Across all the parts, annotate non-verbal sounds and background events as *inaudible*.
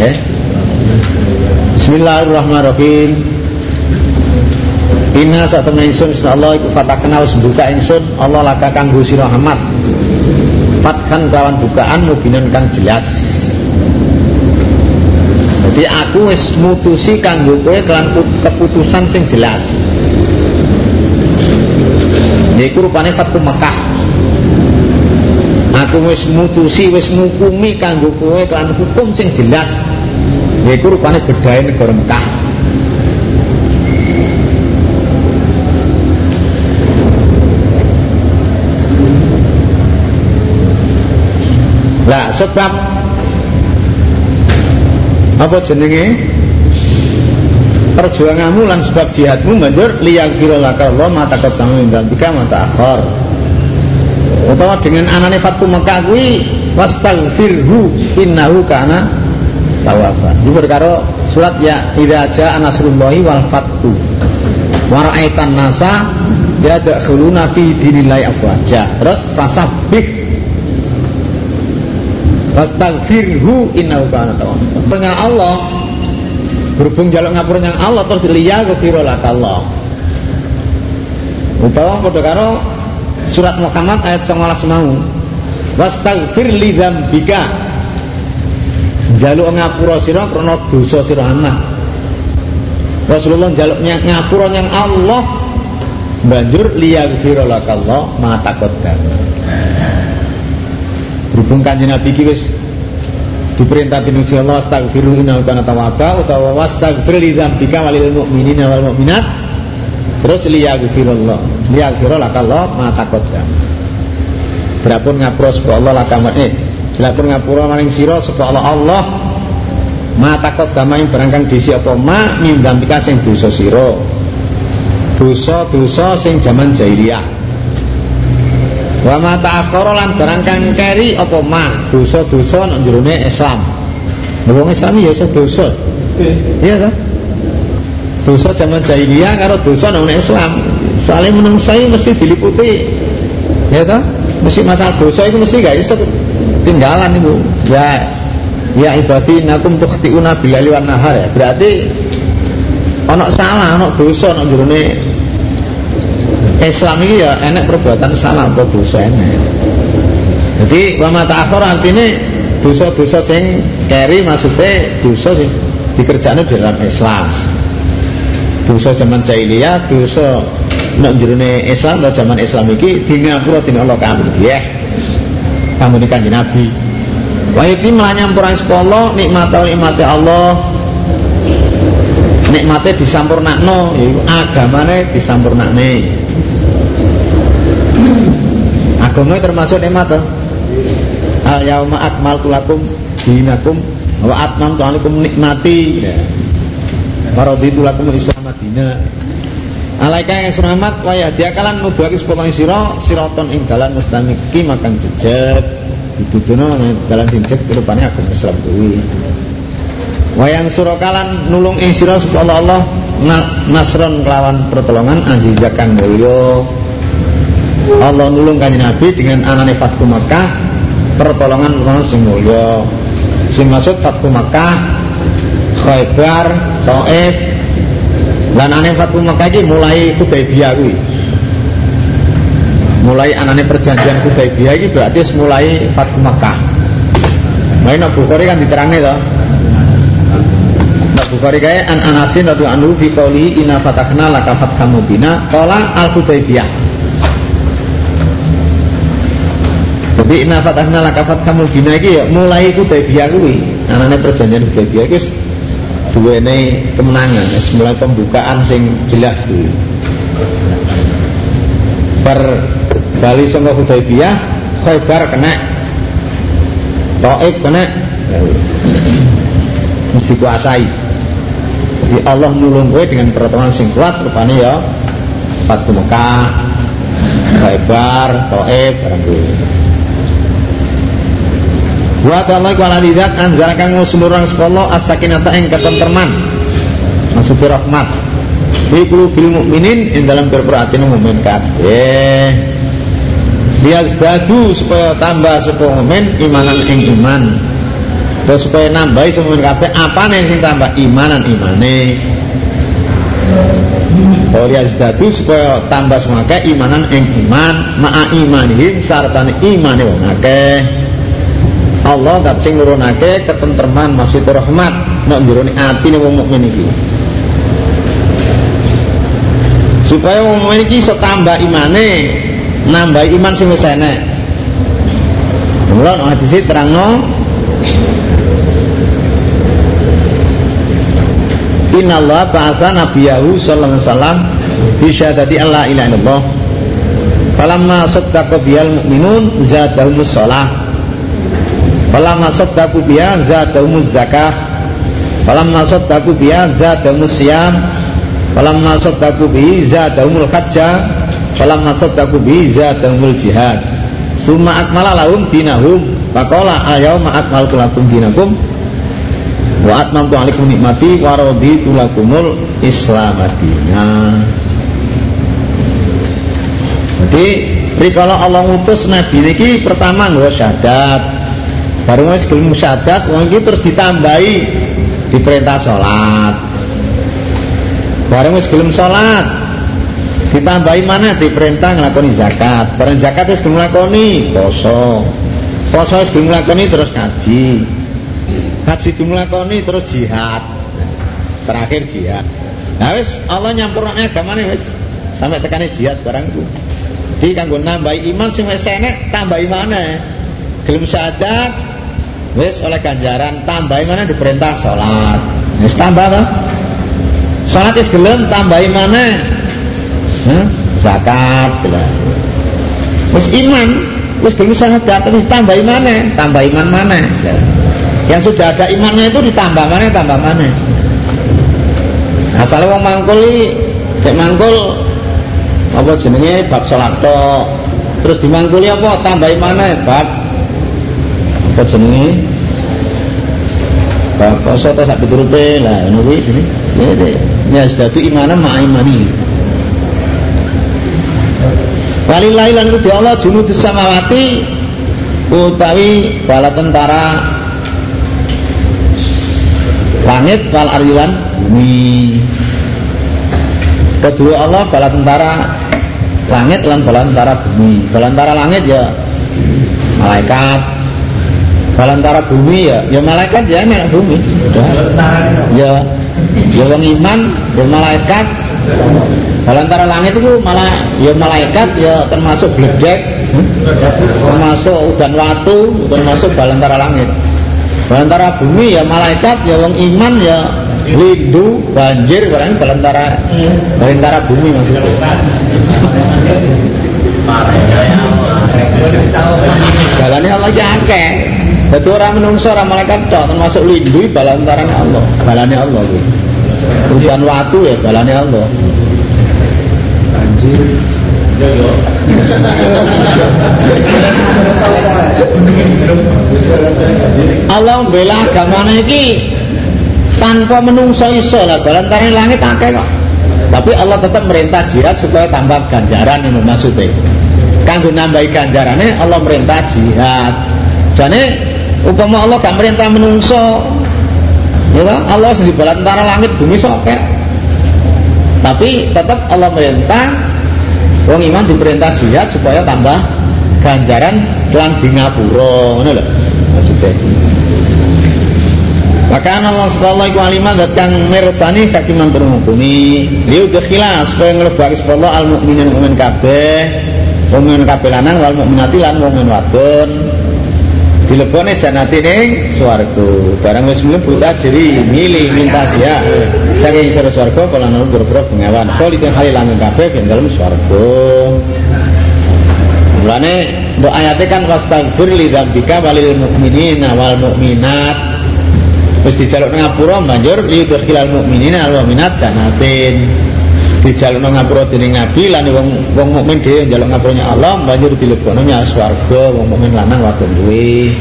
Ya. Bismillahirrahmanirrahim. Inna satamna insun Allah iku fatakna wis buka insun Allah laka kanggo sira. Fatkan kawan bukaan mubinan kang jelas. Jadi aku wis mutusi kanggo kowe kelan keputusan sing jelas. Iku rupane Fatku Mekah. Aku wis mutusi wis ngukumi kanggo kowe kelan hukum sing jelas. Iku rupane bedahe negara Mekah. Lah sebab apa jenenge perjuanganmu lan sebab jihadmu banjur liyaghfira laka Allah ma taqaddama min dzambika ma ta'akhkhar utawa dengan anane fatku Mekah kuwi wastaghfirhu innahu kana tawwaba iki perkara surat ya idza jaa nasrullahi wal fathu wa ra'aitan nasa yadkhuluna fi dinillahi afwaja terus fasabbih Wastaghfirhu innahu kana tawwab. Tengah Allah berhubung jaluk ngapura yang Allah terus liya ghafira Allah. Utawa padha karo surat Muhammad ayat 19 mau. Wastaghfir li dzambika. Jaluk ngapura sira krana dosa sira anak. Rasulullah jaluk ngapura yang Allah banjur liya ghafira Allah ma taqaddam berhubung kanjeng Nabi iki wis diperintah dening Allah astaghfiru innahu kana tawwaba utawa wastaghfir li dzambika walil mu'minina wal mu'minat terus liyaghfirullah liyaghfir Allah ma taqaddam berapun ngapura sapa Allah lakamat eh berapun ngapura maring sira sapa Allah Allah ma taqaddama ing barang kang disi apa? Ma min dzambika sing dosa sira. Dosa-dosa sing jaman jahiliyah. Wa ma ta'akhkhara lan barang kang keri apa? Ma dosa-dosa nang jerone Islam. Wong Islam ya iso dosa. Iya ta? Dosa zaman jahiliyah karo dosa nang Islam. Soalnya menungsa mesti diliputi. Ya ta? Mesti masalah dosa itu mesti gak iso tinggalan itu. Ya ya ibadi nakum tukhtiuna bilali wan nahar ya. Berarti ana salah, ana dosa nang jerone Islam ini ya enak perbuatan salah apa dosa enak. Jadi wa ma artinya dosa-dosa sing keri maksudnya dosa sing dikerjakan dalam Islam. Dosa zaman jahiliyah, dosa nak jerone Islam atau zaman Islam iki di ngapura dina Allah kamu ya. Kamu ini kanjeng Nabi. Wa iki mlanyampuran sepolo nikmat nikmate Allah nikmatnya disampurnakno agamane disampurnakne agama termasuk nikmat toh al yauma akmaltu lakum dinakum wa atmamtu alaikum nikmati ya. Waraditu Islam Madinah. Alaika yang selamat wa ya dia kalan nuduhake sepotong sira siraton ing dalan mustamiki makan jejak dituduhno dalan sing jejak rupane agama Islam kuwi. Wayang surakalan nulung ing sira Allah Allah nasron kelawan pertolongan azizakan mulya Allah nulung kanjeng Nabi dengan anane Fatku Makkah pertolongan pertolongan sing mulya sing maksud Fatku Makkah Khaybar Taif lan anane Fatku iki mulai Hudaybiyah kuwi. Mulai anane perjanjian Hudaybiyah iki berarti mulai Fatku Makkah. Main Abu Bukhari kan diterangnya toh Abu Bukhari kaya an anasin ratu anu fi qawlihi inna fatakna laka fatkan mubina. Qala al Hudaybiyah Jadi inna fatahna laka kamu bina iki ya mulai Hudaybiyah kuwi. Anane perjanjian Hudaybiyah iki duwene kemenangan, mulai pembukaan sing jelas kuwi. Per bali saka Hudaybiyah, Khaybar kena Taif kena mesti kuasai. Jadi Allah nulung kowe dengan pertolongan sing kuat rupane ya Fatu Mekah, Khaybar, Taif barang kuwi. Wa ta'ala ku ala lidat anzal kang ngusumurang sepolo as-sakinata ing ketenterman. Maksudnya rahmat. Fi qulubil mukminin ing dalam berperhatian mukmin kabeh. Liyazdadu supaya tambah supaya mukmin imanan ing iman. Terus supaya nambahi semuanya kabeh apane sing tambah imanan imane. Kaya yazdadu supaya tambah semuanya imanan ing iman ma'a imanihim sartane imane wong akeh. Allah kat sing nurunake ketentreman masjid rahmat nek jero atine wong mukmin iki. Supaya wong mukmin iki iso tambah imane, nambah iman sing wis enek. Mula hadis terangno Inna Allah ba'atha nabiyahu sallallahu alaihi wasallam bisyadati Allah ilaha illallah Falamma saddaqa biyal mu'minun zadahumus shalah Falamma saddaqu biha zadahumus zakah. Falamma saddaqu biha zadahumus siyam. Falamma saddaqu bihi zadahumul hajjah Falamma saddaqu bihi zadahumul jihad Summa akmala lahum dinahum. Faqala ayawma akmaltu lakum dinakum? Wa atmamtu alaikum nikmati wa raditu lakumul Islam Jadi rikala Allah ngutus nabi niki pertama nggawa syahadat. Baru wis gelem syahadat wong iki terus ditambahi diperintah salat. Bareng wis gelem salat ditambahi mana diperintah nglakoni zakat. Bareng zakat wis gelem nglakoni poso. Poso wis gelem terus ngaji haji dimulakoni terus jihad terakhir jihad nah wis Allah nyampurane agamane wis sampai tekane jihad barang itu jadi kanggo nambahi iman sing wis enek tambahi mana gelem syahadat wis oleh ganjaran tambahi mana diperintah salat wis tambah apa? Salat wis gelem tambahi mana? Huh? zakat wis iman. Wis gelem syahadat wis tambahi mana? Tambah iman mana? Yang sudah ada imannya itu ditambah mana tambah mana? Salah wong mangkul kayak mangkul apa jenenge? Bab salat terus dimangkuli apa? Tambah mana? Bab apa jenenge poso ta sak piturute lah ngono kuwi ini ya sedatu imana ma imani Walillahi lan kudu Allah junudus samawati utawi bala tentara langit wal ardilan bumi. Kedua Allah bala tentara langit lan bala tentara bumi. Bala tentara langit ya malaikat bala tentara bumi ya. Ya malaikat ya nek bumi. Ya. Ya. Wong iman ya malaikat. Bala tentara langit itu malah ya malaikat ya termasuk bledek termasuk udan watu termasuk bala tentara langit. Balantara bumi ya malaikat ya wong iman ya lindu banjir barang balantara balantara bumi maksudnya. Balane Allah ya. Dadi ora menungso ora malaikat tok termasuk lindu balantarane Allah. Balane Allah kuwi. Hujan watu ya balane Allah. Banjir Allah bela agamanya ini tanpa menungso iso lah balantane langit akeh kok tapi Allah tetap merintah jihad supaya tambah ganjaran yang maksudnya kanggo nambahi ganjarannya Allah merintah jihad jadi upama Allah gak merintah menungso. Ya Allah sendiri balantara langit bumi soke tapi tetap Allah merintah Wong iman diperintah jihad supaya tambah ganjaran lan di ngapura ngono lho maksudnya. Maka Allah subhanahu wa ta'ala dat kang mirsani hakiman terhukumi. Liu dekhila supaya ngelebaki subhanallah al mukminin mukmin kabeh. Mukmin kabeh lanang wal mukminati lan mukmin wadon dilebone janati ning swarga. Barang wis mlebu tajri milih minta dia. Saking isor swarga kala nang boro-boro kali ten hal lanang kabeh ben dalem swarga. Mulane mbok ayate kan wastaghfir li dzambika walil mu'minina wal mu'minat. Wis dijaluk ngapura banjur li khilal mu'minina wal mu'minat janatin dijaluk ngapura dening nabi lan wong wong mukmin dhewe njaluk ngapurane Allah banjur dilebokno nyang swarga wong mukmin lanang wadon duwe.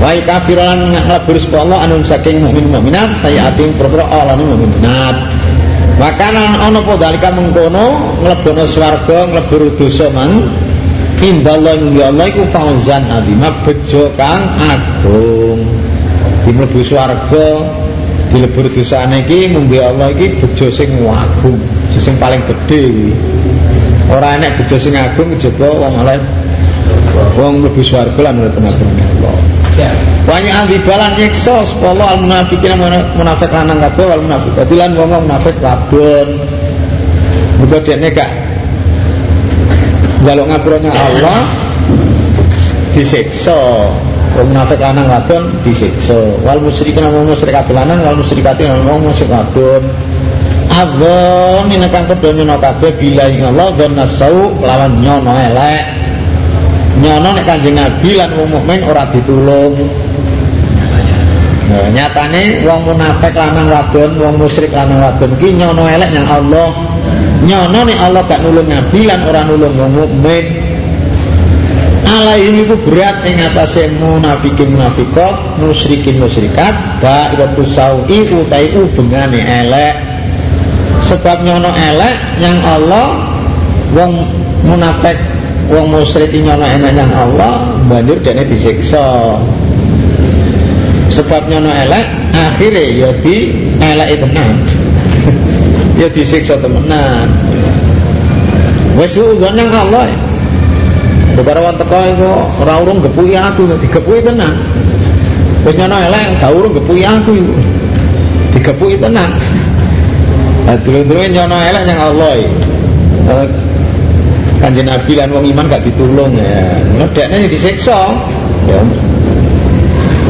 Wa kafiran nglebur sapa Allah anu saking mukmin mukminat saya ating propro Allah ni mukminat. Makanan ana apa dalika mengkono nglebono swarga nglebur dosa mang indallah ya Allah iku fauzan azima bejo kang agung. Dimlebu swarga dilebur dosane iki mumbi Allah iki bejo sing agung sing paling gede ora enek bejo sing agung kejaba wong oleh wong mlebu swarga lan mlebu Allah. Banyak ahli balan nyiksa sepuluh al munafikin munafik lanang kabeh wal munafik lan wong munafik wadon. Muga dene gak jaluk ngapurane Allah disiksa wong munafik lanang wadon disiksa wal musyrikin wong musyrik lanang wal musyrikati wong musyrik wadon Abon ini kan kedua nyono kabeh bila ing Allah dan nasau lawan nyono elek nyono nek kanjeng Nabi lan wong mukmin ora ditulung Nah, nyatane wong munafik lanang wadon, wong musyrik lanang wadon ki nyono elek yang Allah. Nyono nek Allah gak nulung Nabi lan ora nulung wong mukmin. Ini ku berat ing atase munafikin munafikat, musyrikin musyrikat, ba'ibatus sawi utai ubengane elek. Sebab nyono elek yang Allah wong munafik wong musyrik nyono elek yang Allah banjur dene disiksa. Sebab nyono elek akhirnya ya di elek itu *laughs* ya disiksa temenan. Wes udan yang Allah beberapa teko itu ora urung gepuki aku digepuki tenan wis nyono elek gak urung gepuki aku digepuki tenan Nah, dulu-dulu nyono elek yang Allah kanjeng Nabi lan wong iman gak ditulung ya. Ngedekne disiksa. Ya.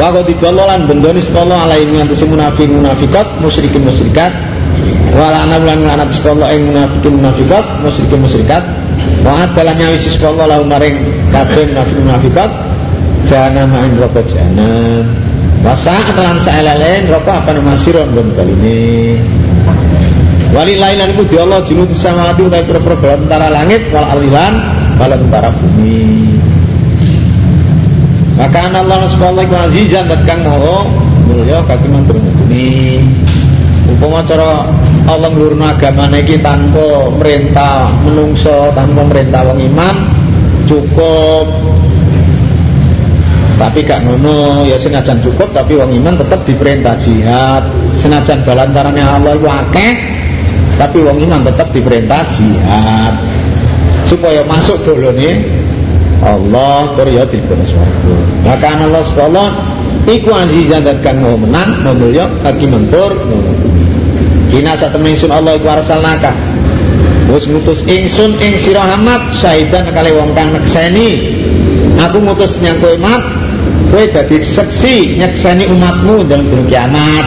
Wa ghadiballahu lan bendoni sepuluh alaihi ngantesi munafik munafikat musyrikin musyrikat wa lana lan lanat sepuluh ing munafikin munafikat musyrikin musyrikat wa adalah nyawisi sepuluh lahu maring kabeh munafik munafikat jana ma'in rokok jana Wasa adalah sa'ilalain rokok apa nama siron belum kali ini Walillahi lan iku di Allah jinud samawati utai pira-pira tentara langit wal ardilan wal tentara bumi. Maka Allah subhanahu wa azizan dat kang maha mulya kaki mantur mutuni. Upama cara Allah nglurno agamane iki tanpa merintah menungso, tanpa merintah wong iman cukup. Tapi gak ngono, ya senajan cukup tapi wong iman tetap diperintah jihad. Senajan balantarane Allah iku tapi wong iman tetap diperintah jihad. Supaya masuk bolone Allah Korea diberi swarga maka Allah sekolah iku azizan dan kang menang mau mulia kaki mentur Kina saat ingsun Allah iku arsalnaka Wis mutus ingsun ing sira syahidan kali wong kang nekseni aku mutus nyang mat kowe dadi seksi nyekseni umatmu dalam dunia kiamat.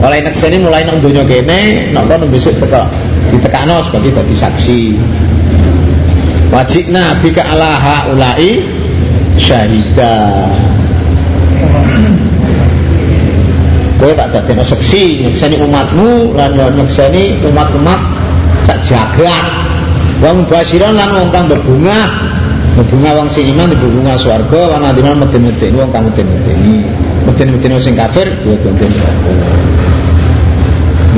Oleh nekseni mulai nang dunia kene nek besok teka ditekano sebagai dadi saksi. Wajibna bika ala haulai syahida kowe tak dadi seksi nyekseni umatmu lan nyekseni umat-umat sak jagat wa mubasyiran lan wong kang berbunga. Berbunga wong sing iman berbunga swarga lan adinan meden-meden wong kang meden-medeni meden-meden sing kafir meden-meden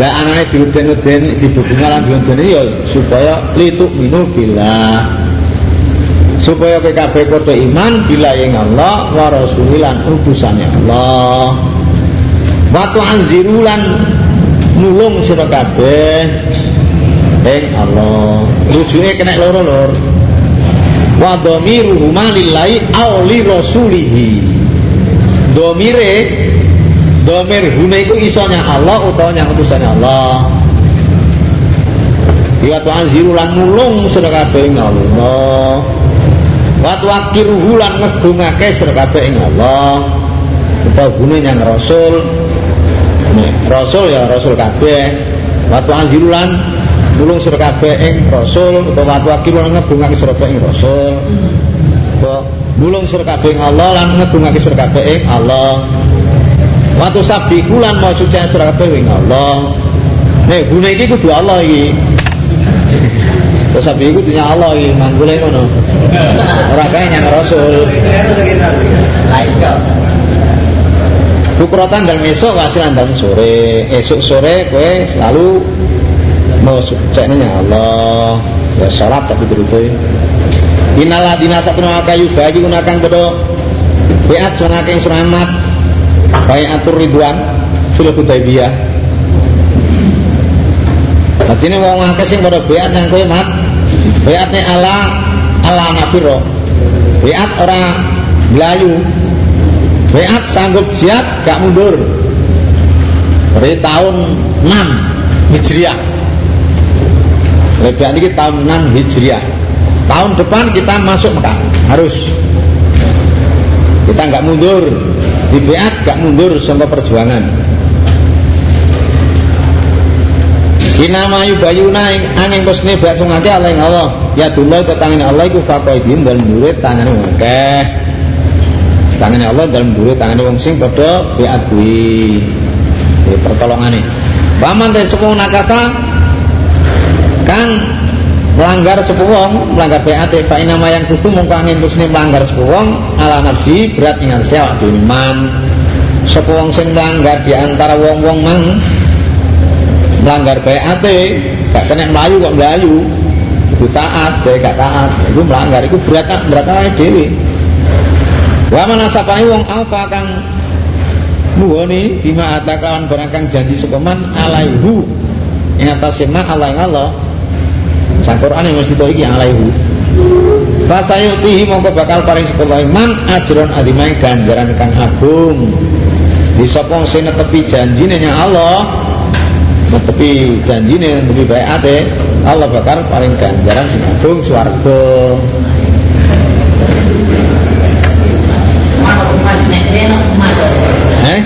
lah anane diuden-uden dibubunga lan diuden ya supaya lituk minu billah. Supaya PKB kote iman bila yang Allah wa rasulilan utusannya Allah waktu anzirulan nulung sira kabeh. Ing Allah. Rujuke kena loro lor wa dhamiru lillahi aw li rasulihi. Dhamire dhamir hune iku isonya Allah utawa nyang utusane Allah. Ya tu'anziru lan nulung sira kabeh Allah. Wat wakiruhu lan ngegungake sira kabeh ing Allah. Utawa gune yang Rasul. Rasul ya Rasul kabeh. Wat anzirulan nulung sira kabeh ing Rasul utawa wat wakiru lan ngegungake sira kabeh ing Rasul. Utawa nulung sira kabeh Allah lan ngegungake sira kabeh ing Allah. Watu sabiku lan mau suci sira kabeh ing Allah. Nih gune iki kudu Allah iki. Terus sabi iku punya Allah iki manggule ngono. Ora kae nyang Rasul. Bukrotan dan esok wasilan dan sore. Esok sore kowe selalu Mau ceknya Allah. Ya sholat sabi berute Inalah dina satu nama kayu bagi gunakan bodo. Biat sunake selamat atur ridwan fil Hudaybiyah. Dadi ini wong akeh sing padha beat nang kowe mat. Beatne ala ala nafiro. Beat ora blayu beat sanggup jihad gak mundur. Dari tahun 6 Hijriah. Beat ini tahun 6 Hijriah. Tahun depan kita masuk Mekah harus. Kita nggak mundur. Di beat nggak mundur sampai perjuangan. Inama yubayuna angin kusne beat sungake Allah. Ya dulu ketangin Allah iku fakoidin dan murid tangan akeh tangan Allah dalam murid tangan wong sing padha beat kuwi pertolongane paman teh sepuluh nakata kang melanggar sepuwong melanggar PAT fa inama yang kustu mongko angin kusne melanggar sepuwong ala nafsi berat ingat sewa man. Sepuwong sing melanggar di antara wong-wong mang melanggar PAT gak kena melayu kok melayu. Itu taat dia gak taat. Itu melanggar itu berat berat dewi wa mana sapane wong apa kang nuwoni bima atakawan barang kang janji sepeman alaihu ing atase ma alai Allah Sang Quran yang mesti iki alaihu. Fasayutihi mongko bakal paring sepuluh man ajron adimai ganjaran kang agung. Di sapa sing netepi janjine nya Allah, netepi janjine lebih baik ate, Allah bakal paring ganjaran sing agung swarga. Eh?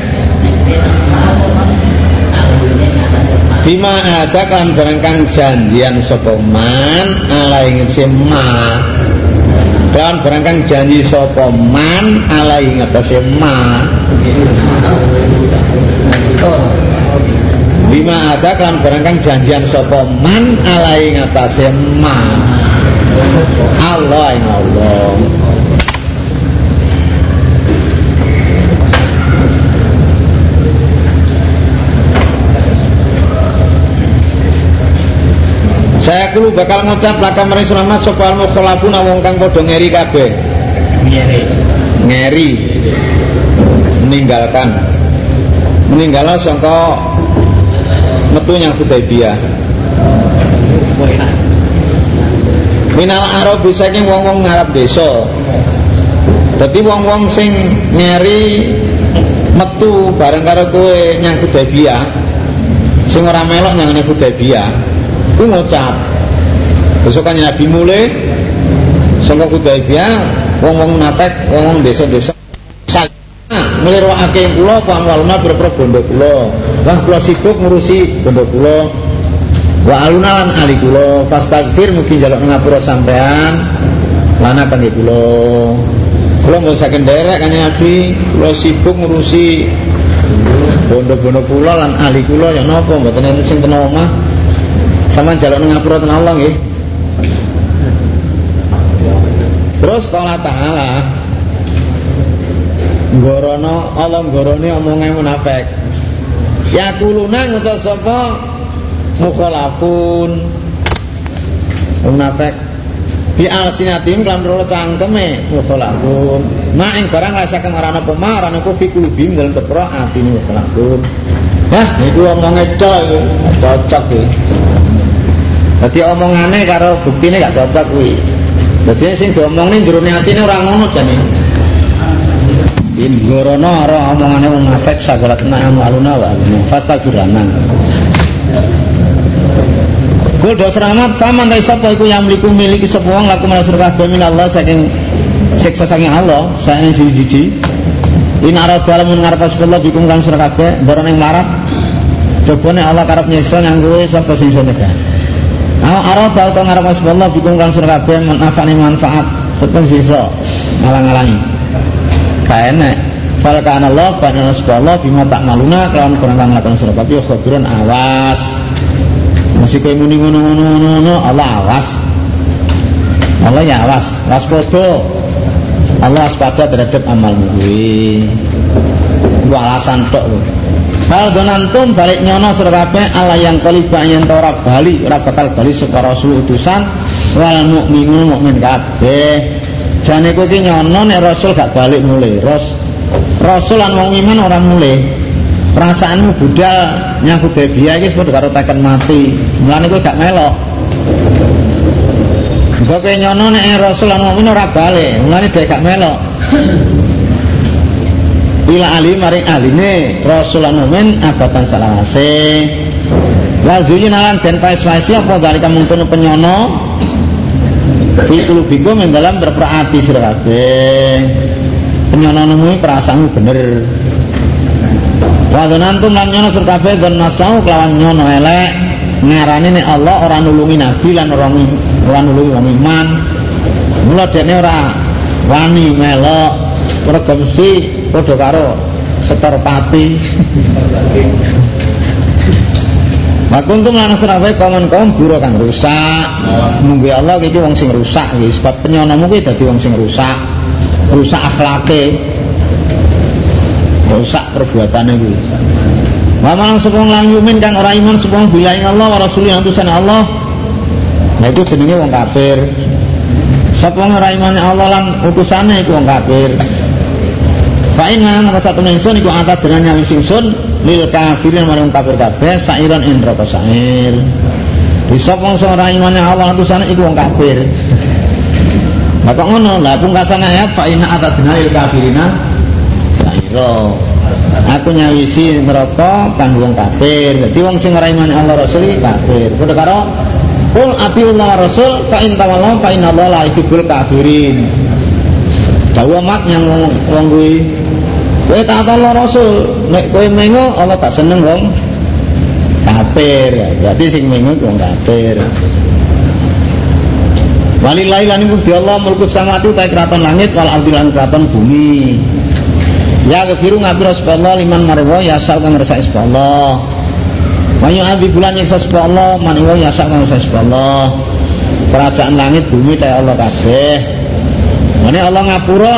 Bima ada kan barangkang janjian sopoman ala ingin sema dan barangkang janji sopoman ala ingat sema Bima ada kan barangkang janjian sopoman ala ingat sema Allah ya Allah Saya kulu bakal ngucap laka mari selamat sopal mukhalafuna wong kang padha ngeri kabeh. Ngeri. Ngeri. Meninggalkan. Meninggal sangka metu nyang Hudaybiyah. Minal Arab saking wong-wong ngarap desa. Dadi wong-wong sing ngeri metu bareng karo kowe nyang Hudaybiyah. Sing ora melok nyang Hudaybiyah ku ngucap. Besokan Nabi mulai sangka Hudaibiyah wong-wong natek wong-wong desa-desa. Ngelirwakake kula pangwaluna pira-pira bondo kula. Wah kula sibuk ngurusi bondo kula. Wa aluna lan ali kula. Fastagfir mungkin jaluk ngapura sampean lana kangge kula. Kula mbosaken derek kanjeng Nabi. Kula sibuk ngurusi bondo-bondo kula lan ali kula. Ya napa? Mboten enten sing omah sama jalan ngapura ten Allah nggih terus kala ta'ala Gorono Allah gorone omongnya munafik. Ya kuluna ngucap sapa? Mukhalafun munafik. Bi alsinatim kelam loro cangkeme mukhalafun ma ing barang rasaken ora ana pema ora ana fi kulubim dalam perkara atine mukhalafun Nah, itu omongnya cocok iki. Dadi omongane karo buktine gak cocok kuwi. Dadi sing diomongne jerone atine ora ngono jane. Bin gorono ora omongane wong ngafek sagalat na'am aluna wa aluna fastagfirana. Kul dos rahmat paman ta sapa iku yang mliku miliki sapa wong laku manasur kabeh min Allah saking siksa saking Allah saking siji In arad balamun ngarep sekolah bikum kang sira kabeh barang ing marah Cobane Allah karep nyiksa yang kowe sapa sing senegah Au arada utawa ngarep Allah bikum kang sira kabeh manfaat manfaat sepen sisa ngalang-alangi. Kaene Fal kana Allah kana Allah bima tak maluna kelawan kurang kang lakon sira kabeh khabirun awas. Masih kayak muni ngono-ngono Allah awas. Allah ya awas, waspada. Allah waspada terhadap amalmu kuwi. Ku alasan tok Hal donantum balik nyono sira kabeh ala yang kali yen ora bali ora bakal bali rasul utusan wal mukminun mukmin kabeh. Jane kowe nyono nek rasul gak balik mulai. Ros rasul lan wong iman ora mulih perasaanmu budal nyangkut Hudaybiyah iki padha karo teken mati mulane kowe gak melok kowe nyono nek rasul lan mukmin ora balik mulane dhek gak melok Bila ali maring aline rasul lan mukmin abatan salawase Wa zuyina dan paes-paesi apa dari kamu penyono? Fi qulubikum yang dalam berperhati sira kabeh penyono perasaanmu bener. Wa dzanantum lan nyono kabeh dan nasau kelawan nyono elek. Ngarani nek Allah ora nulungi nabi lan ora ora nulungi wong iman. Mula dene ora wani melok. Mergo mesti padha karo setor pati Makuntum lan serawe kaum kaum buru kang rusak. Mungkin Allah iki wong sing rusak iki sebab penyonomu kuwi dadi wong sing rusak. Rusak akhlake. Rusak perbuatane kuwi. Wa man sepung lang yumin kang ora iman sepung bilaing Allah wa rasulih utusan Allah. Nah itu jenenge wong kafir. Sapa ora iman Allah lan utusane iku wong kafir. Fa inna maka satu ingsun iku atas dengan nyawi singsun lil kafirin marang kafir kabeh sairan ing neraka sair. Di sapa ora imane Allah utusane iku wong kafir. Maka ngono, lah pungkasan ayat fa inna dengan lil kafirina saira. Aku nyawisi neraka kanggo wong kafir. Dadi wong sing ora Allah Rasul kafir. Padha karo Qul Allah Rasul fa in tawallaw fa inna Allah la yuhibbul kafirin. Dawa mat yang wong kuwi Kowe tak Allah Rasul, nek kowe mengo Allah tak seneng wong kafir. Berarti sing mengo wong kafir. Walillahi lan iku Allah mulku samawati ta kraton langit wal ardi lan kraton bumi. Ya kefiru ngapira Allah liman marwa ya sak kang ngersake Allah. Wanyu abi bulan yang sespa Allah maniwa ya sak kang sespa Allah. Kerajaan langit bumi ta Allah kabeh. Mane Allah ngapura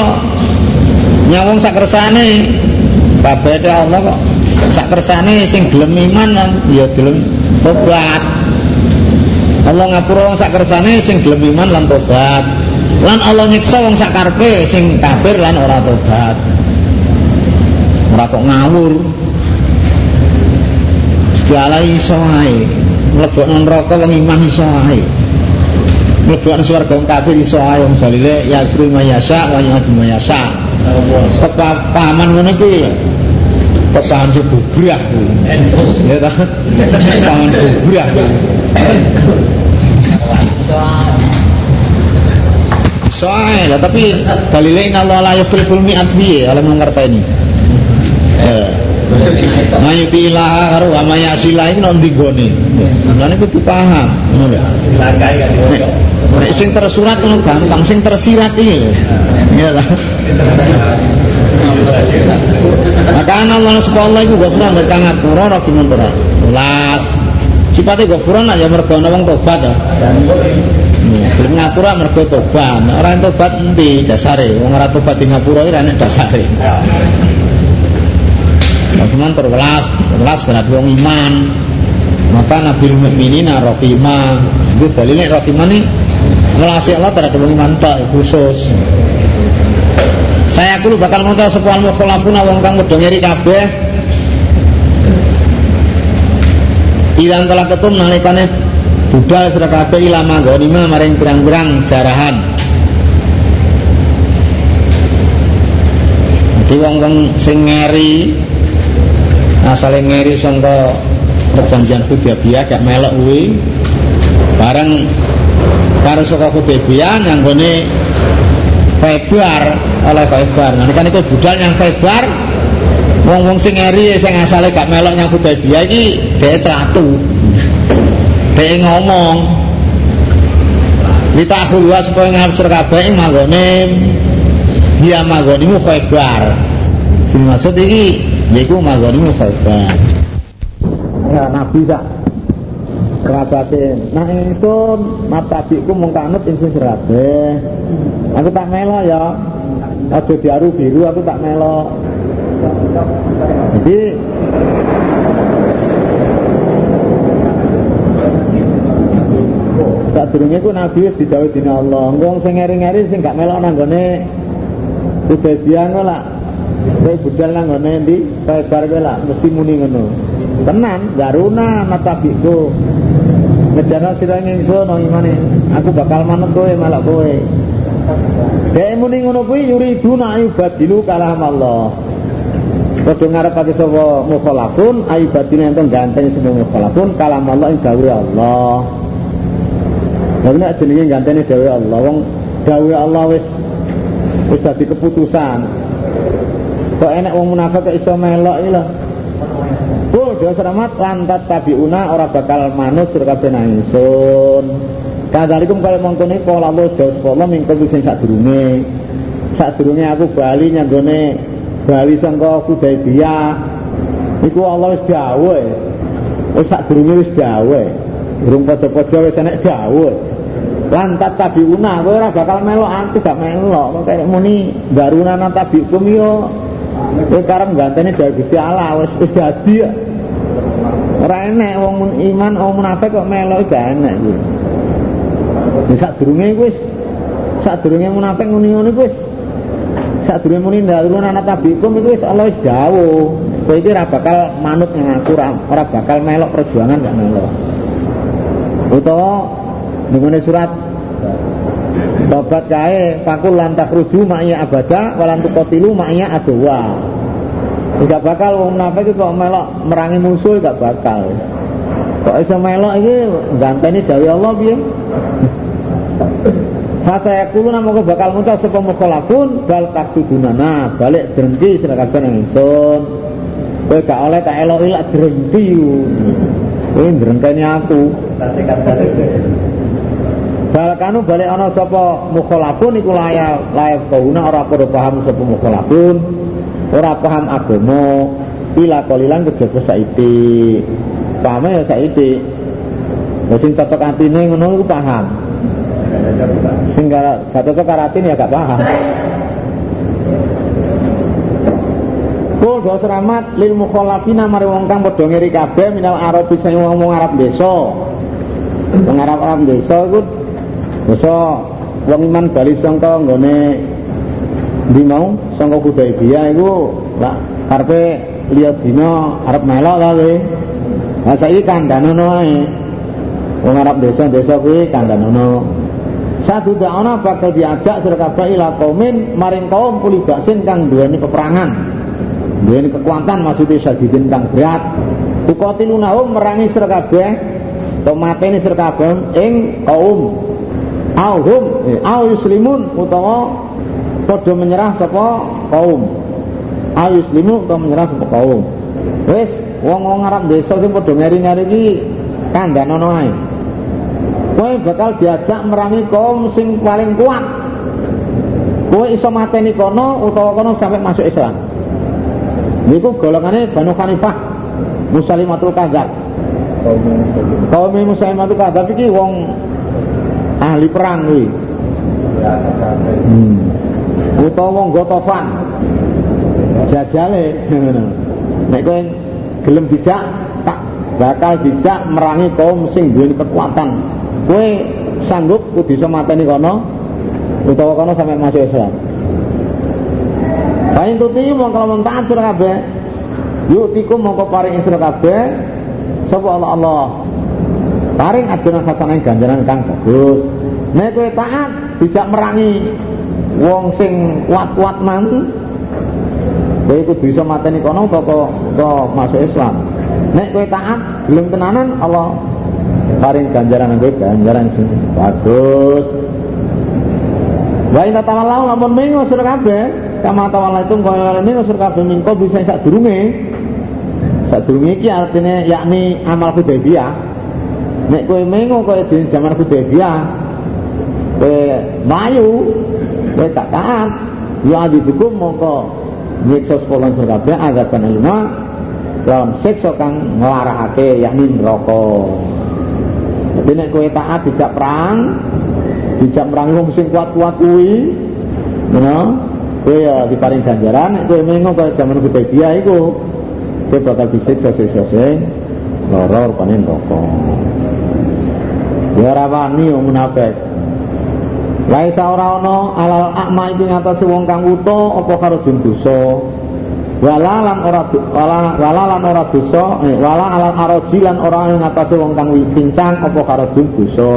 nyawung sak kersane. Kabeh Allah kok sak kersane sing gelem iman ya gelem tobat. Allah ngapura wong sak kersane sing gelem iman lan tobat. Lan Allah nyiksa wong sak sing kafir lan ora tobat. Ora kok ngawur. Segala iso ae. Mlebokno neraka wong iman iso ae. Mlebokno swarga wong kafir iso ae. Wong ya kru mayasa wa ya mayasa paman ngono iki pepahan si bubrah ya ta paman bubrah Soalnya lah tapi dalilnya Allah la yufriful mi'at biye oleh mengerti ini. Eh. Mayuti ilaha karo wa mayasila iki nang ndigone. Mulane kudu paham, ngono lho. Nek sing tersurat ngono gampang, sing tersirat iki. Iya lah. Maka Allah subhanahu iku ghafuran dari kang ngapura ora kimuntura. Ulas. Sipate ghafuran lah ya mergo ana wong tobat ya. Gelem ngapura mergo tobat. Nek ora tobat endi dasare? Wong ora tobat di ngapura iki nek dasare. Bagaimana terwelas, welas berarti wong iman. Maka Nabi Mukminin Rahimah. Itu dalilnya Rahimah ini melasi Allah terhadap wong iman tak khusus. Saya kulo bakal maca sepuan mukhalafuna wong kang padha ngiri kabeh. Ilan telah ketum nalikane budal sira kabeh ilama ghanima maring pirang-pirang jarahan. Jadi wong-wong sing ngeri asale ngeri sangka perjanjian Hudaybiyah gak melok kuwi bareng karo saka Hudaybiyah nyanggone Febar oleh Febar. Nah kan itu budal yang Febar wong-wong sing ngeri sing asale gak melok nyang Hudaybiyah iki dhek celatu. Dhek ngomong Litakhulwa supaya ngapsir kabeh ing manggone dia manggonimu Febar. Sing maksud iki yaiku manggonimu Febar. Ya Nabi tak kerabatin nah itu matabiku mengkanut insun serabe aku tak melo ya aku diaru biru aku tak melo jadi saat durungnya ku nabi wis didawai Allah ngong sing ngeri-ngeri sing gak melok nanggone Hudaybiyah lah Kowe budal nang ngene ndi? Bar kowe lah mesti muni ngono. Tenan, garuna matabiku. Ngejana sira ingsun imane. Aku bakal manut kowe malah kowe. Dek muni ngono kuwi yuriduna ayubadilu kalam Allah. Padha ngarepake sapa mukhalafun ayubadine enten ganteng sapa mukhalafun kalam Allah ing dawuh Allah. Lah nek jenenge gantene dawuh Allah, wong dawuh Allah wis wis dadi keputusan. Kok enek wong munafik iso melok iki. Oh, dia selamat lantat tabiuna ora bakal manut sira kabeh nang ingsun. Kadalikum kaya mongkone kala Allah Daus kala mingko sing sadurunge. Sadurunge aku bali nyanggone bali sangka Hudaybiyah. Iku Allah wis dawuh. Wis sadurunge wis dawuh. Durung padha-padha wis enek dawuh. Lantat tabiuna kowe ora bakal melok aku gak melok. Kok muni daruna tabikum yo Kowe karep gantene dhewe Gusti Allah wis wis dadi. Ora enek wong iman wong munafik kok melok gak enek kuwi. Wis sadurunge wis sadurunge munafik ngene ngono wis sadurunge muni ndalun anak tabikum iku wis Allah wis dawuh. Kowe iki ora bakal manut nang aku ora bakal melok perjuangan gak melok. Utawa ning surat Tobat kae pakul lantak ruju maknya abada walantuk kotilu maknya adowa. Tidak bakal wong munafik kok melok merangi musuh gak bakal. Kok iso melok iki ganteni dawuh Allah piye? Fasa yakulu nama bakal muncul sapa mukhalafun bal taksudunana balik berhenti sira kabeh nang ingsun. Kowe gak oleh tak elok ilak berhenti. Kowe berhenti aku. Balkanu balik ana sapa mukhalafun iku layak layak kauna ora padha paham sapa mukhalafun. Ora paham agama. Ila kalilan kejaba saiki. Paham ya saiki. Sing cocok atine ngono iku paham. Sing gak cocok karo atine ya gak paham. Kul do lil mukhalafina mari wong kang padha ngiri kabeh minal arab bisa wong-wong Arab desa. Wong Arab Arab desa iku Masa wong iman bali sangka nggone ndi mau sangka Hudaybiyah iku lak karepe liya dina arep melok ta kowe. Lah saiki kandhanono ae. Wong Arab desa-desa kuwi kandhanono. Satu da'ana bakal diajak sira kabeh ila kaumin maring kaum kuli baksin kang duweni peperangan. Duweni kekuatan maksudnya sadidin kang berat. Uqatilunahum merangi tomatene sira kabeh ing kaum auhum eh, au yuslimun utawa padha menyerah sapa kaum. Au yuslimu utawa menyerah sapa kaum. Wis wong-wong Arab desa sing padha ngeri-ngeri iki kandhanono ae. Kowe bakal diajak merangi kaum sing paling kuat. Kowe iso mateni kono utawa kono sampai masuk Islam. Niku golongane Banu Hanifah Musalimatul Kadzab. Kaum Musalimatul Kadzab iki wong ahli perang kuwi. Hmm. Utawa wong Gotofan. Jajale ngono. *laughs* Nek kowe gelem dijak tak bakal dijak merangi kaum sing duwe kekuatan. Kowe sanggup kudu iso mateni kono utawa kono sampai masuk Islam. Paling tuti mau kalau mentaat sira kabeh. Yuk tikum mongko paring sira kabeh sapa Allah Allah paring ajaran hasanah ganjaran kang bagus. Nek kowe taat dijak merangi wong sing kuat-kuat man kowe itu bisa mateni kono kok masuk Islam. Nek kowe taat belum tenanan Allah paring ganjaran kowe ganjaran sing bagus. Wa inna tawallahu lamun mengo sira kabeh kama tawalla itu kaya mengo sira kabeh mingko bisa sak durunge. Sak durunge iki artine yakni amal Hudaybiyah Nek kowe mengo kowe di zaman Hudaybiyah, kowe mayu, kowe tak taat, ya dihukum mongko nyiksa sekolah kabeh azaban alima lawan siksa kang nglarake yakni neraka. Jadi nek kowe taat dijak perang, dijak perang wong sing kuat-kuat kuwi, ngono, kowe ya diparing ganjaran, nek kowe mengo zaman Hudaybiyah iku kowe bakal disiksa-siksa sing lara rupane neraka. Ya ora wani wong munafik. Laisa ora ana alal akma iki ngatasi wong kang wuta apa karo jin dosa. wala lan ora wala wala lan ora dosa eh, wala alan araji lan ora ing atase wong kang pincang apa karajul dosa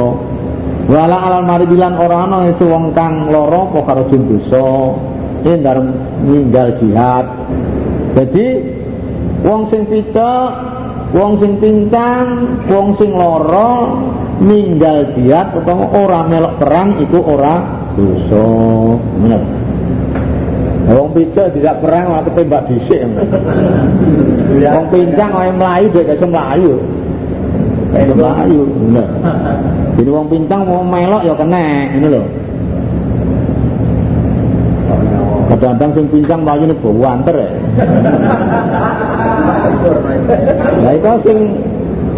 wala alal maribilan ora ana wong kang lara apa karajul dosa ing dalem ninggal jihad jadi wong sing picek wong sing pincang wong sing lara ninggal jihad utawa ora melok perang iku ora dosa bener Wong picek tidak perang malah ketembak dhisik. Wong pincang wae mlayu dhek iso mlayu. Iso mlayu, bener. Jadi wong pincang mau melok ya kena, ini lho. Kadang-kadang sing pincang mlayu ne bawa anter ya. Lah itu sing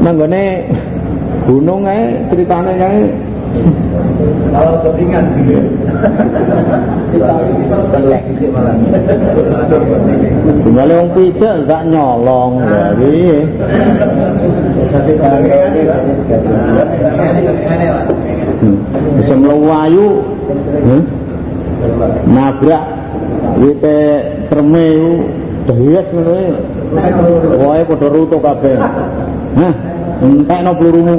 nanggone gunung ae ceritane kae kalau kepingan gitu Tinggal yang pijak gak nyolong jadi bisa melayu nabrak wite terme dahias ngono wae padha ruto kabeh nah entekno pelurumu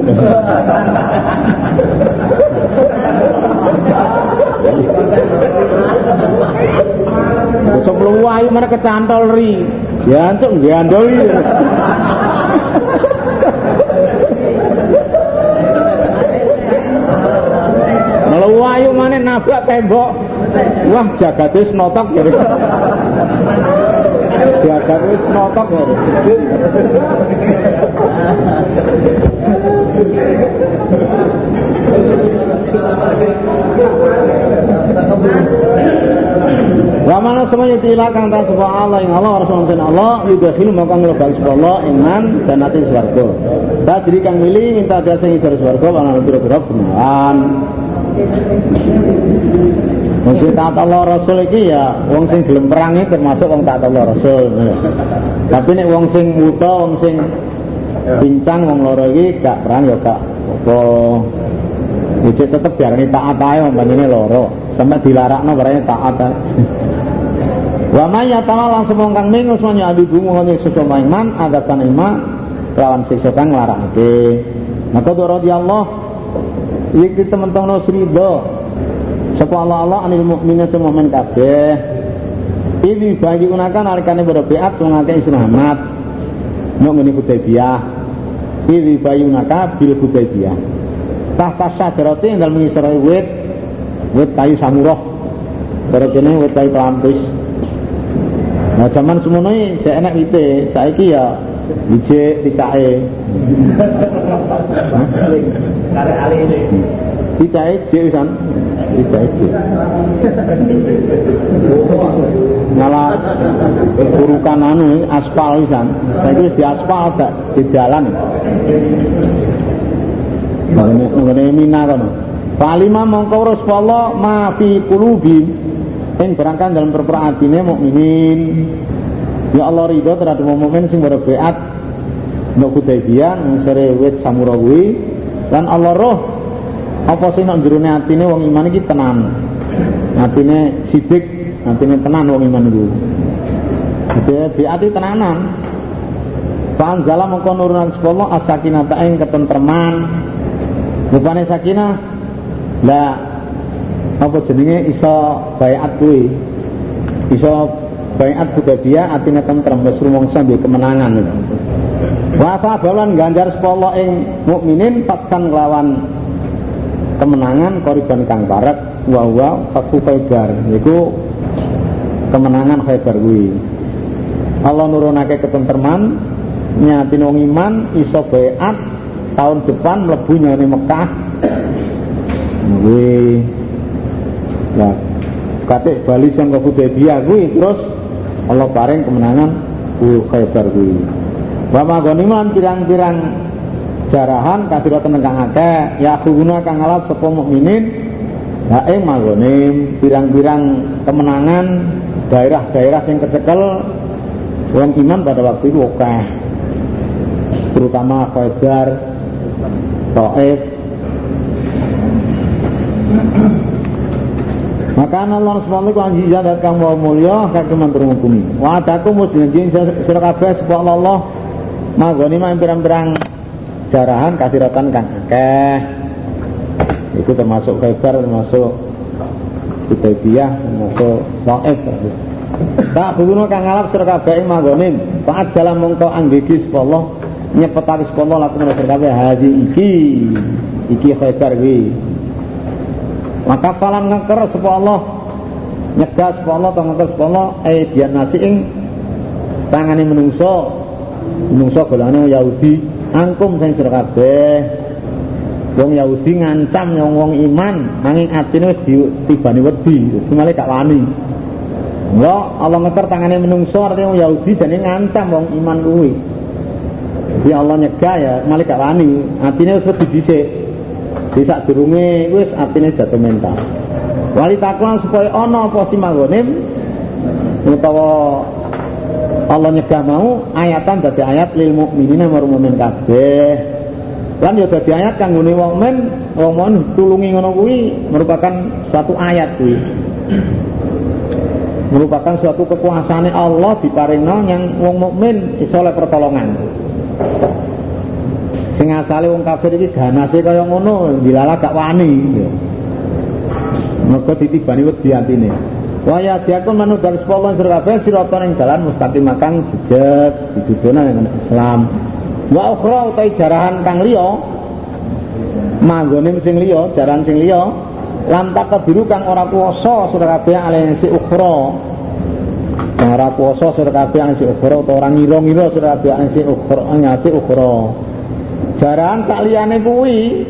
Sebelum wayu mana kecantol ri. Jancuk nggandoli. Kalau wayu mana nabrak tembok. Wah jagat wis notok ya. Jagat wis notok ya. Wa mana semuanya tila kang ta sapa Allah ing Allah Rasul dan Allah yudakhil maka nglebal sapa Allah iman dan ati swarga. jadi kang milih minta sing isor swarga ana pira-pira. Wong sing taat Allah Rasul iki ya wong sing gelem perang termasuk wong taat Allah Rasul. Tapi nek wong sing buta, wong sing pincang wong loro iki gak perang ya gak apa. Wujud tetep diarani taat ae umpamane loro. Sampai dilarakno barane taat ae. Wa may yatawalla langsung kang mingus manya abi bungu ngene sesama iman ada kan iman lawan siksa kang nglarakake. Maka Allah iki teman-teman srido sapa Allah Allah anil mukminin semua men kabeh. Ini bagi gunakan alikane berbeat sungake Islam Nok ngene Hudaybiyah. Ini bagi gunakan bil Hudaybiyah. Tahta syajarati dalam mengisar wit wit kayu samurah. Berarti wit kayu pelampis. Nah zaman semono iki enak wite, saiki ya wijik dicake. Karek ali ini. Dicake jek wisan. Dicake jek. Malah urukan anu aspal wisan. Saiki wis di aspal tak di jalan. Ngene mina kono. Falima mongko urus Allah ma fi yang berangkat dalam berperan atine mukminin. Ya Allah ridho terhadap mukmin sing berbeat untuk Hudaybiyah ngisere wit samura kuwi lan Allah roh apa sing nang jerone atine wong iman iki tenan. Atine sidik, atine tenan wong iman iku. Dadi ati tenanan. Panjala mongko nurunan sekolah asakinah ing ketentreman. Rupane sakinah lah apa jenenge iso bayat kuwi iso bayat budaya atine tentrem wis rumangsa duwe kemenangan wa balan ganjar sepolo ing mukminin patkan lawan kemenangan koriban kang barat wa wa fatu khaybar niku kemenangan khaybar kuwi. Allah nurunake ketentreman nyatin wong iman iso bayat tahun depan mlebu nyane Mekah. Kuwi. Nah, kate Bali sing ke Hudaybiyah kuwi terus Allah paring kemenangan ku Khaybar kuwi. Wa magoniman pirang-pirang jarahan kadira tenengkang akeh ya khuna kang ngalap sapa mukminin. Ya ing magonim pirang-pirang kemenangan daerah-daerah yang kecekel wong iman pada waktu itu akeh. Terutama Khaybar, Taif, maka Allah subhanahu wa ta'ala zat kang wa mulya kang kementur hukumi wa ataku muslim jin sira kabeh sebab Allah magoni mah pirang-pirang jarahan kasiratan kang akeh. Itu termasuk kaibar termasuk Hudaybiyah termasuk Saif. Tak bunuh kang ngalap sira kabeh manggonin. Pak jalan mongko anggegi sapa Allah nyepetake sapa Allah laku sira kabeh. Haji iki iki kaibar kuwi. Maka falan ngker sapa Allah nyegah sapa Allah to ngker sapa Allah eh biar nasi ing tangane menungso. Menungso golane Yahudi angkum sing sira kabeh Wong Yahudi ngancam yang wong iman nanging atine wis ditibani wedi, semale gak wani. Lho, Allah ngeker tangane menungso artinya wong Yahudi jane ngancam wong iman kuwi. Jadi Allah nyegah ya, malah gak wani, atine wis wedi dhisik. Di sak durunge wis atine jatuh mental. Wali takwa supaya ana apa si manggonim utawa Allah nyegah mau ayatan dadi ayat lil mukminina marang mukmin kabeh. Lan ya dadi ayat kang ngene wong men, wong tulungi ngono kuwi merupakan suatu ayat kuwi. merupakan suatu kekuasaan Allah diparingno yang wong mukmin iso pertolongan sing asale wong kafir iki ganase kaya ngono dilala gak wani mergo ditibani wedi atine wa ya diakun manut dari sepuluh sira kabeh sirata ning dalan mustaqim kang jejeg diduduna ning Islam. Wa ukhra utai jarahan kang liya manggone sing liya jaran sing liya lam takdiru kang ora kuwasa sira kabeh ale si ukhra. Kang ora kuwasa sira kabeh ale si ukhra utawa ora ngira-ngira sira kabeh ale si ukhra nyasi ukhra. Jaran sakliyane kuwi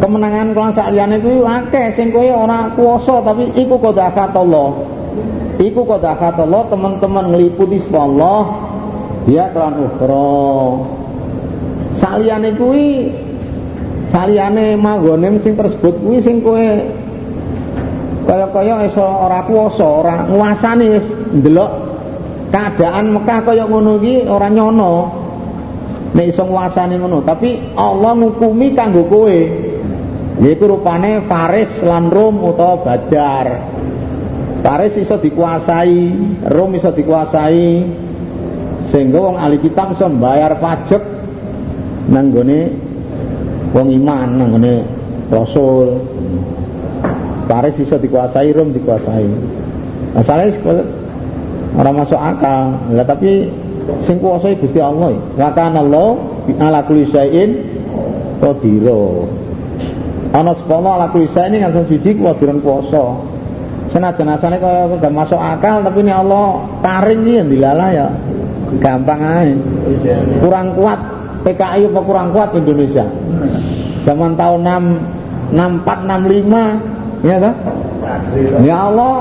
kemenangan kelan sakliyane kuwi akeh sing kowe ora kuwasa tapi iku Allah. Iku Allah teman-teman ngliputi Allah dia kelan ukhra. Sakliyane kuwi saliyane manggonem sing tersebut kuwi sing kowe kaya-kaya iso ora kuwasa, ora nguasani wis ndelok keadaan Mekah kaya ngono iki ora nyono nek iso nguasani ngono tapi Allah ngukumi kanggo kowe yaitu rupane Faris lan Rom utawa Badar. Faris iso dikuasai Rom iso dikuasai sehingga wong ahli kitab iso bayar pajak nanggone wong iman nanggone Rasul. Faris iso dikuasai Rom dikuasai. Masalahnya orang masuk akal. Lah tapi sing kuasa Gusti Allah wa kana Allah ala kulli syai'in ana sepana ala kulli syai'in ngaten siji kuwadiran kuasa senajan asane kaya gak masuk akal tapi ini Allah paring iki dilala ya. Gampang aja kurang kuat PKI apa kurang kuat Indonesia? Zaman tahun 6 64 65 ya kan ya Allah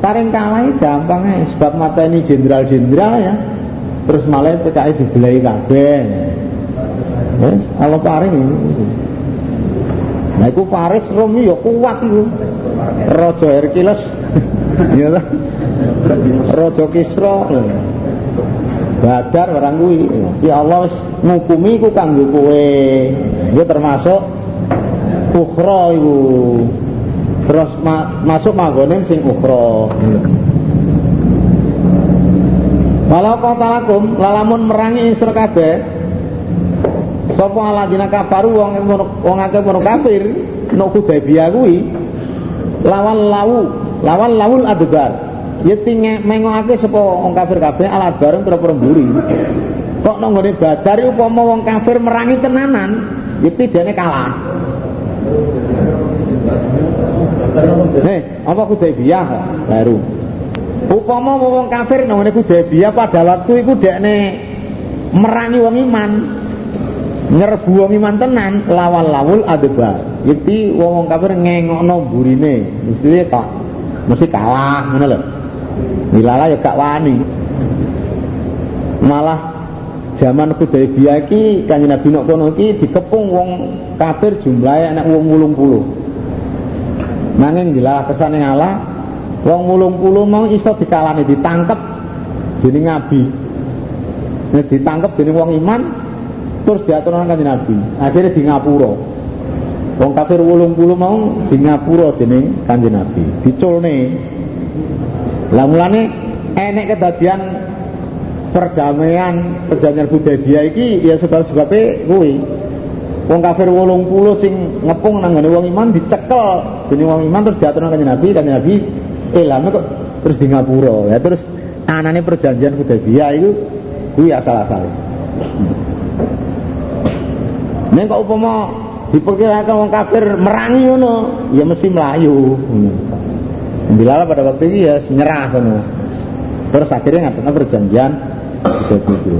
paring kalah gampang aja sebab mata ini jenderal-jenderal ya. Terus malah PKI dibelai kabeh. Wis Allah paring nah iku Faris Romi ya kuat iku. Raja Hercules. *laughs* Ya ta Raja Kisra. Badar barang kuwi. Ya Allah wis ngukumi iku kanggo kowe. Iku termasuk ukhra iku. Terus ma masuk manggonen sing ukhra. Walau qatalakum lalamun merangi isra kabeh sapa aladina kafaru wong wong akeh wong kafir nek Hudaybiyah kuwi. Lawan lawu lawan lawul adbar. Yeti mengokake sapa wong kafir kabeh alat bareng pira-pira mburi. Kok nang ngene badar upama wong kafir merangi tenanan yeti dene kalah. Nih, apa Hudaybiyah baru? Upama wong kafir nang ngene Hudaybiyah pada waktu iku dekne merangi wong iman. Nyerbu wong iman tenan lawan lawul adba. Yekti wong kafir ngengokno burine, mesti tok mesti kalah ngono lho. Dilala ya gak wani. Malah zaman Hudaybiyah iki kanjeng Nabi nok kono iki dikepung wong kafir jumlahe anak wong 80. Nanging dilalah kesane Allah Wong mulung puluh mau iso dikalani ditangkep dening nabi. Nek ditangkep dening wong iman terus diatur nang kanjeng nabi. Akhirnya di ngapura. Wong kafir 80 mau di ngapura dening Kanjeng Nabi, diculne. Lah mulane enek kedadian perdamaian perjanjian Hudaybiyah iki ya sebab-sebabe kuwi. Wong kafir 80 sing ngepung nang ngene wong iman dicekel dening wong iman terus diatur kanjeng Nabi kanjeng Nabi elame kok terus di ngapura ya terus anane perjanjian Hudaybiyah itu kuwi asal-asale. Nek kok upama diperkirakan wong kafir merangi ngono ya mesti melayu Bilal pada waktu itu ya nyerah ngono. Terus akhirnya ngatana perjanjian. Itu itu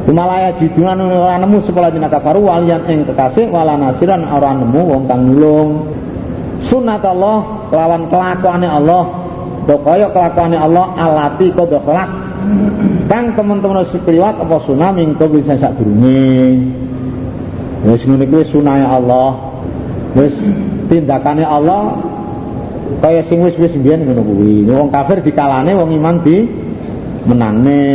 Kumalaya jidunan ora nemu sekolah jenaka kafaru walian ing kekasih wala nasiran ora nemu wong kang nulung. Sunat Allah lawan kelakuane Allah. Kaya kelakuane Allah alati kode kelak. Kang teman-teman sekliwat apa sunah mingko bisa sak durunge Wis ngene kuwi sunahe Allah. Wis tindakane Allah kaya sing wis-wis mbiyen ngono kuwi. Wong kafir dikalane wong iman di menangne.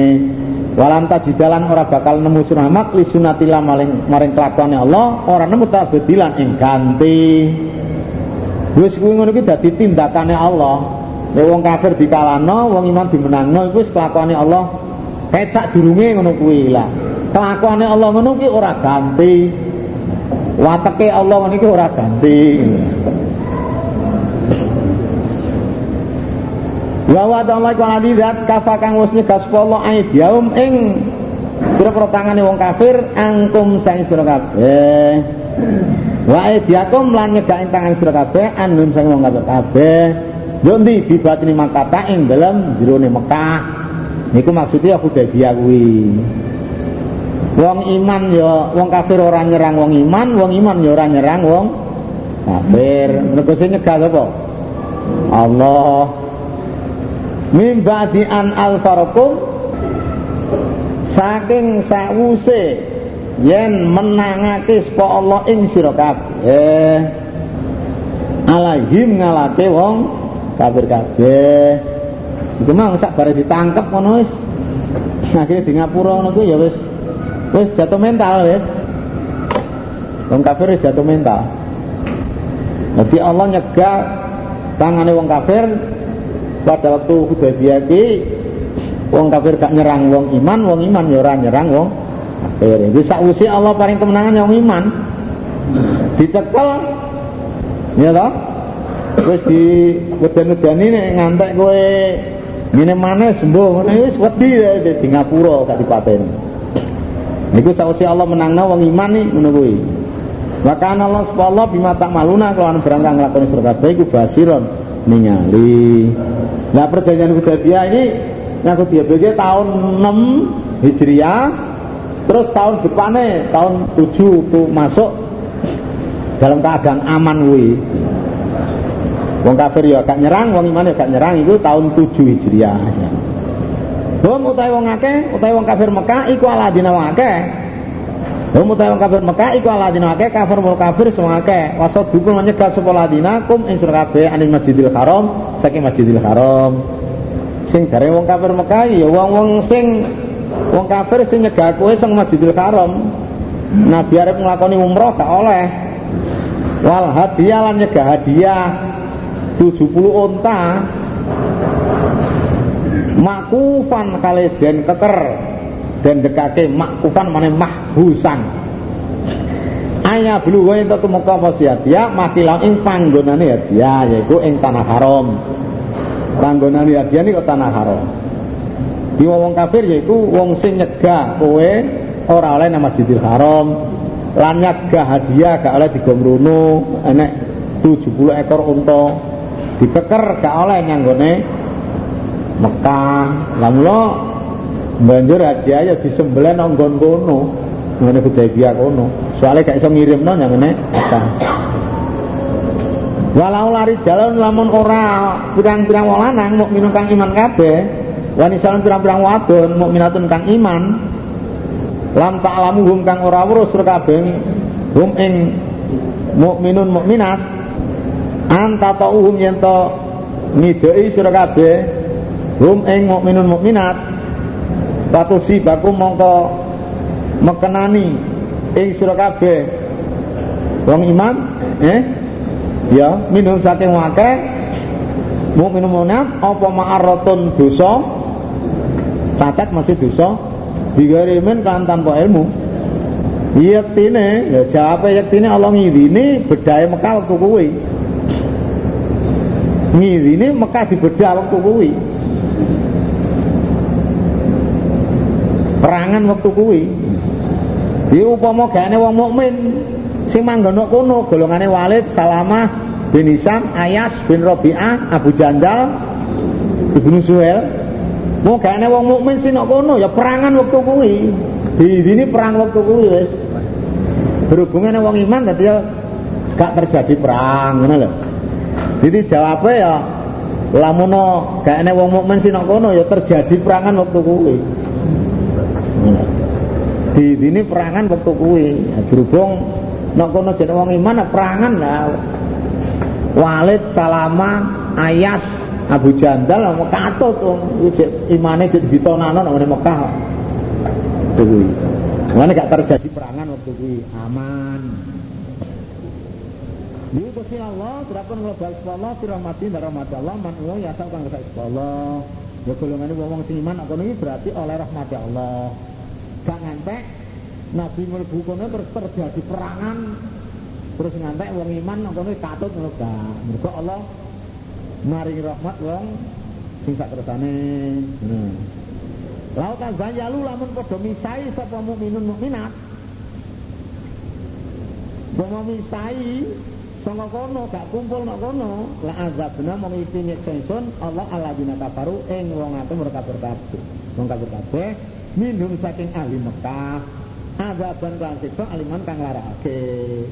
Walan tajidalan ora bakal nemu sunamat li sunatillah maring maring kelakuane Allah, ora nemu tabdilan ing ganti. Wis kuwi ngono kuwi dadi tindakane Allah. Nek wong kafir dikalano, wong iman dimenangno iku wis kelakuane Allah. Kecak durunge ngono kuwi lah. Kelakuane Allah ngono kuwi ora ganti wateke Allah niku ora ganti Wa wa ta'ala kana zat kafa kang wis nyegas Allah aidiaum ing pira-pira tangane wong kafir angkum sang sira kabeh. Wa aidiakum lan nyegak ing tangan sira kabeh anum sang wong kabeh. Yo ndi bibatini makata ing dalem jerone Mekah. Niku maksudnya Hudaybiyah kuwi. Wong iman ya wong kafir ora nyerang wong iman, wong iman ya ora nyerang wong kafir. Mergo sing nyegah sapa? Allah. Min ba'di an alfarakum saking sawuse yen menangake sapa Allah ing sira kabeh. Alaihim ngalake wong kafir kabeh. Iku mang sak bare ditangkep ngono wis. Akhire di ngapura ngono ya wis Wis jatuh mental wis. Wong kafir wis jatuh mental. Jadi Allah nyegah tangane wong kafir pada waktu Hudaybiyah iki wong kafir gak nyerang wong iman, wong iman ya ora nyerang wong kafir. Wis sakwise Allah paring kemenangan wong iman. Dicekel ya toh? Wis di weden-wedani nek ngantek kowe ngene maneh sembuh ngene wis wedi di ngapura gak dipateni. Niku sausi Allah menangna wong iman nih ngono kuwi. Wa kana Allah subhanahu bima maluna kelawan barang kang nglakoni sira kabeh iku basiron ningali. Nah perjanjian Hudaybiyah ini ngaku bagi tahun 6 Hijriah terus tahun depannya tahun 7 tuh masuk dalam keadaan aman kuwi. Wong kafir ya gak nyerang, wong iman ya gak nyerang itu tahun 7 Hijriah. Hum utawi wong akeh, utawi wong kafir Mekah iku ala dina wong akeh. Hum utawi wong kafir Mekah iku ala dina akeh, kafir mul kafir semua akeh. Wasad dukun menyegah sapa ladina kum ing sira kabeh anil Masjidil Haram saking Masjidil Haram. Sing jare wong kafir Mekah ya wong-wong sing wong kafir sing nyegah kowe sing Masjidil Haram. Nabi arep nglakoni umroh gak oleh. Wal hadiah lan nyegah hadiah 70 unta makufan kali den keker dan dekake makufan mana mahbusan. Ayah belu wae entuk tumeka apa dia makilau ing panggonane dia yaiku ing tanah haram. Panggonane dia niku tanah haram. Di wong kafir yaiku wong sing nyegah kowe ora oleh nama Masjidil Haram. Lan nyegah hadiah gak oleh digomrono enek 70 ekor unta. Dikeker gak oleh nyanggone Mekah. Lah mula banjur haji aja disembelih nang nggon kono. Ngene Hudaybiyah kono. Soalnya gak iso ngirimno nyang ngene. Mekah. Walau lari jalan lamun ora pirang-pirang wong lanang mukmin kang iman kabeh. Wani pirang-pirang wadon mukminatun kang iman. Lam ta'lamu hum kang ora weruh kabeh. Hum ing mukminun mukminat. Anta ta'uhum yen to ngidoi sira kabeh hum ing mukminun mukminat. Si baku mongko mekenani ing sira kabeh. Wong iman eh? Ya minum saking wake mau minum monat apa ma'aratun dosa? Cacat masih dosa. Digarimin kan tanpa ilmu. Yaktine ya jawab yaktine Allah ngidini bedaya Mekah waktu kuwi. Ngidini Mekah dibedah waktu kuwi perangan waktu kuwi Iki upama gane wong mukmin sing manggon kono golongane Walid, Salamah bin Hisam, Ayas bin Rabi'ah, Abu Jandal, Ibnu Suhail. Mau gane wong mukmin sing kono ya perangan waktu kuwi. Di perang waktu kuwi wis. Berhubungan wong iman dadi ya gak terjadi perang ngono lho. Jadi jawabnya ya lamun gak ana wong mukmin sing kono ya terjadi perangan waktu kuwi di sini perangan waktu kuwi. Ya, berhubung nek kono jeneng wong iman perangan lah Walid Salama Ayas Abu Jandal mau katut wong imane jadi ditonano nang Mekah. Kuwi. Mana gak terjadi perangan waktu kuwi. Aman. Di Gusti Allah terapkan global Allah dan rahmat Allah man wong ya kang Allah ya golongane wong sing iman kono iki berarti oleh rahmat Allah gak ngantek Nabi mlebu kono terus terjadi perangan terus ngantek wong iman nang kono katut ngono Allah maringi rahmat wong sing sak kersane. Hmm. Laut zayalu lamun padha misai sapa mukminun mukminat. Bomo misai sanga kono gak kumpul nang kono la azabna mong iki Allah ala bina kafaru ing wong ate mereka kabeh. Wong kabeh minum saking ahli Mekah. Azaban kan siksa aliman kang larake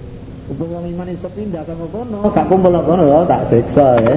Upama wong iman iso pindah kang kono. Gak kumpul kono ya tak siksa ya